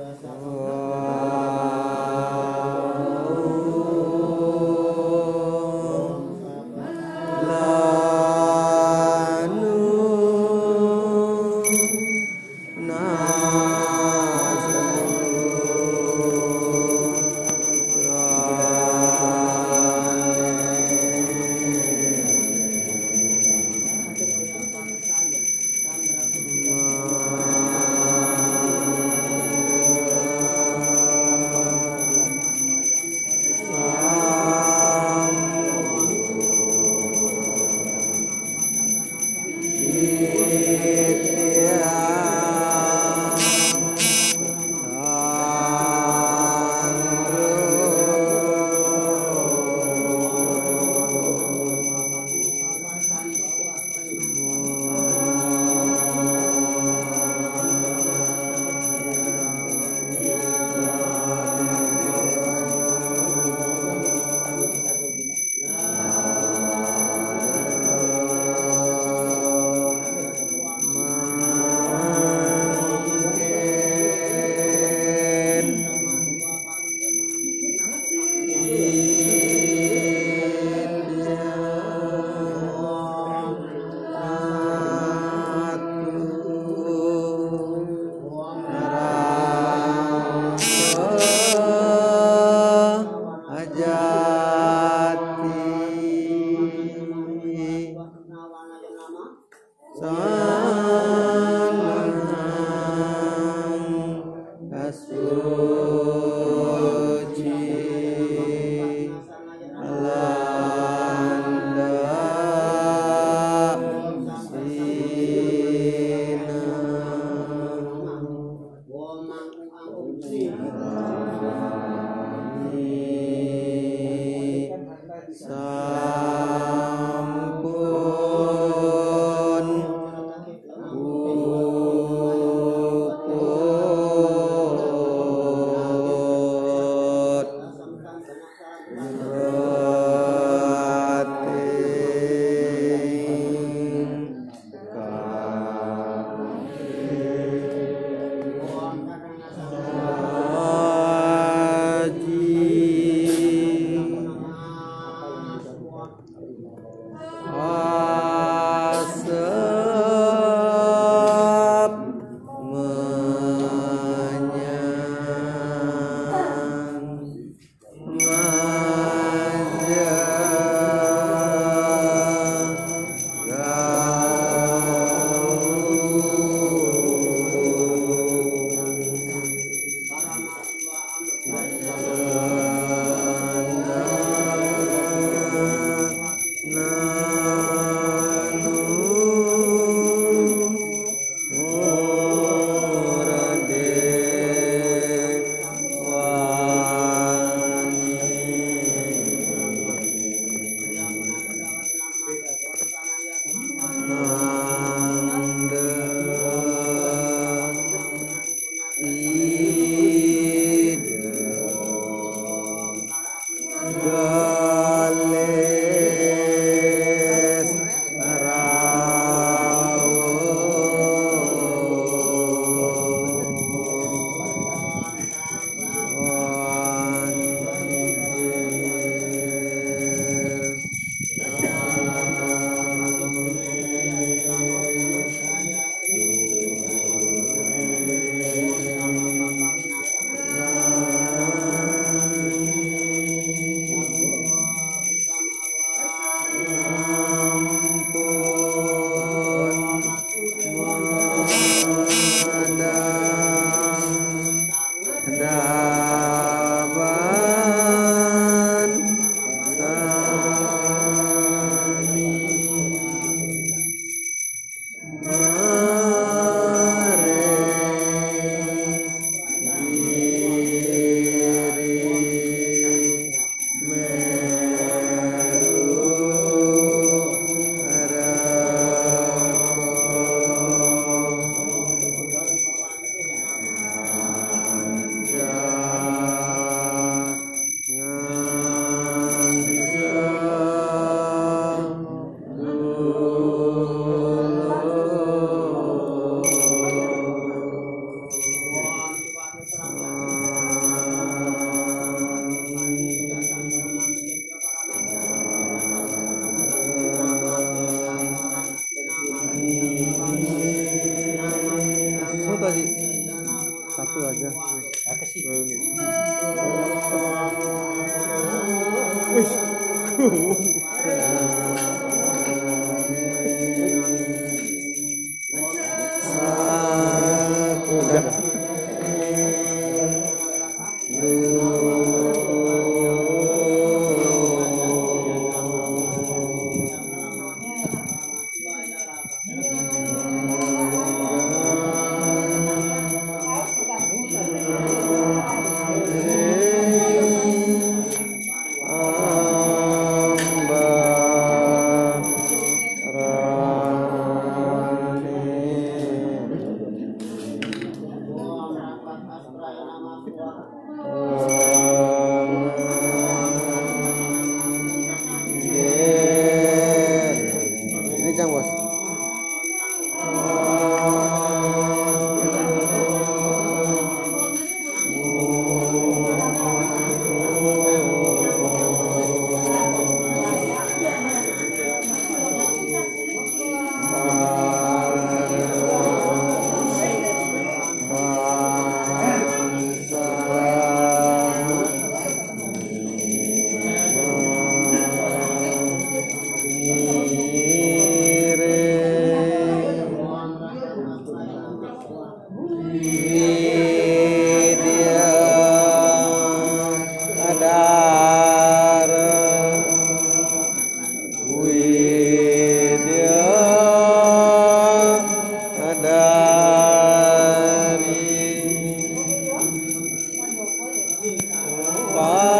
我要下楼 Sa apa sih Oh, 아.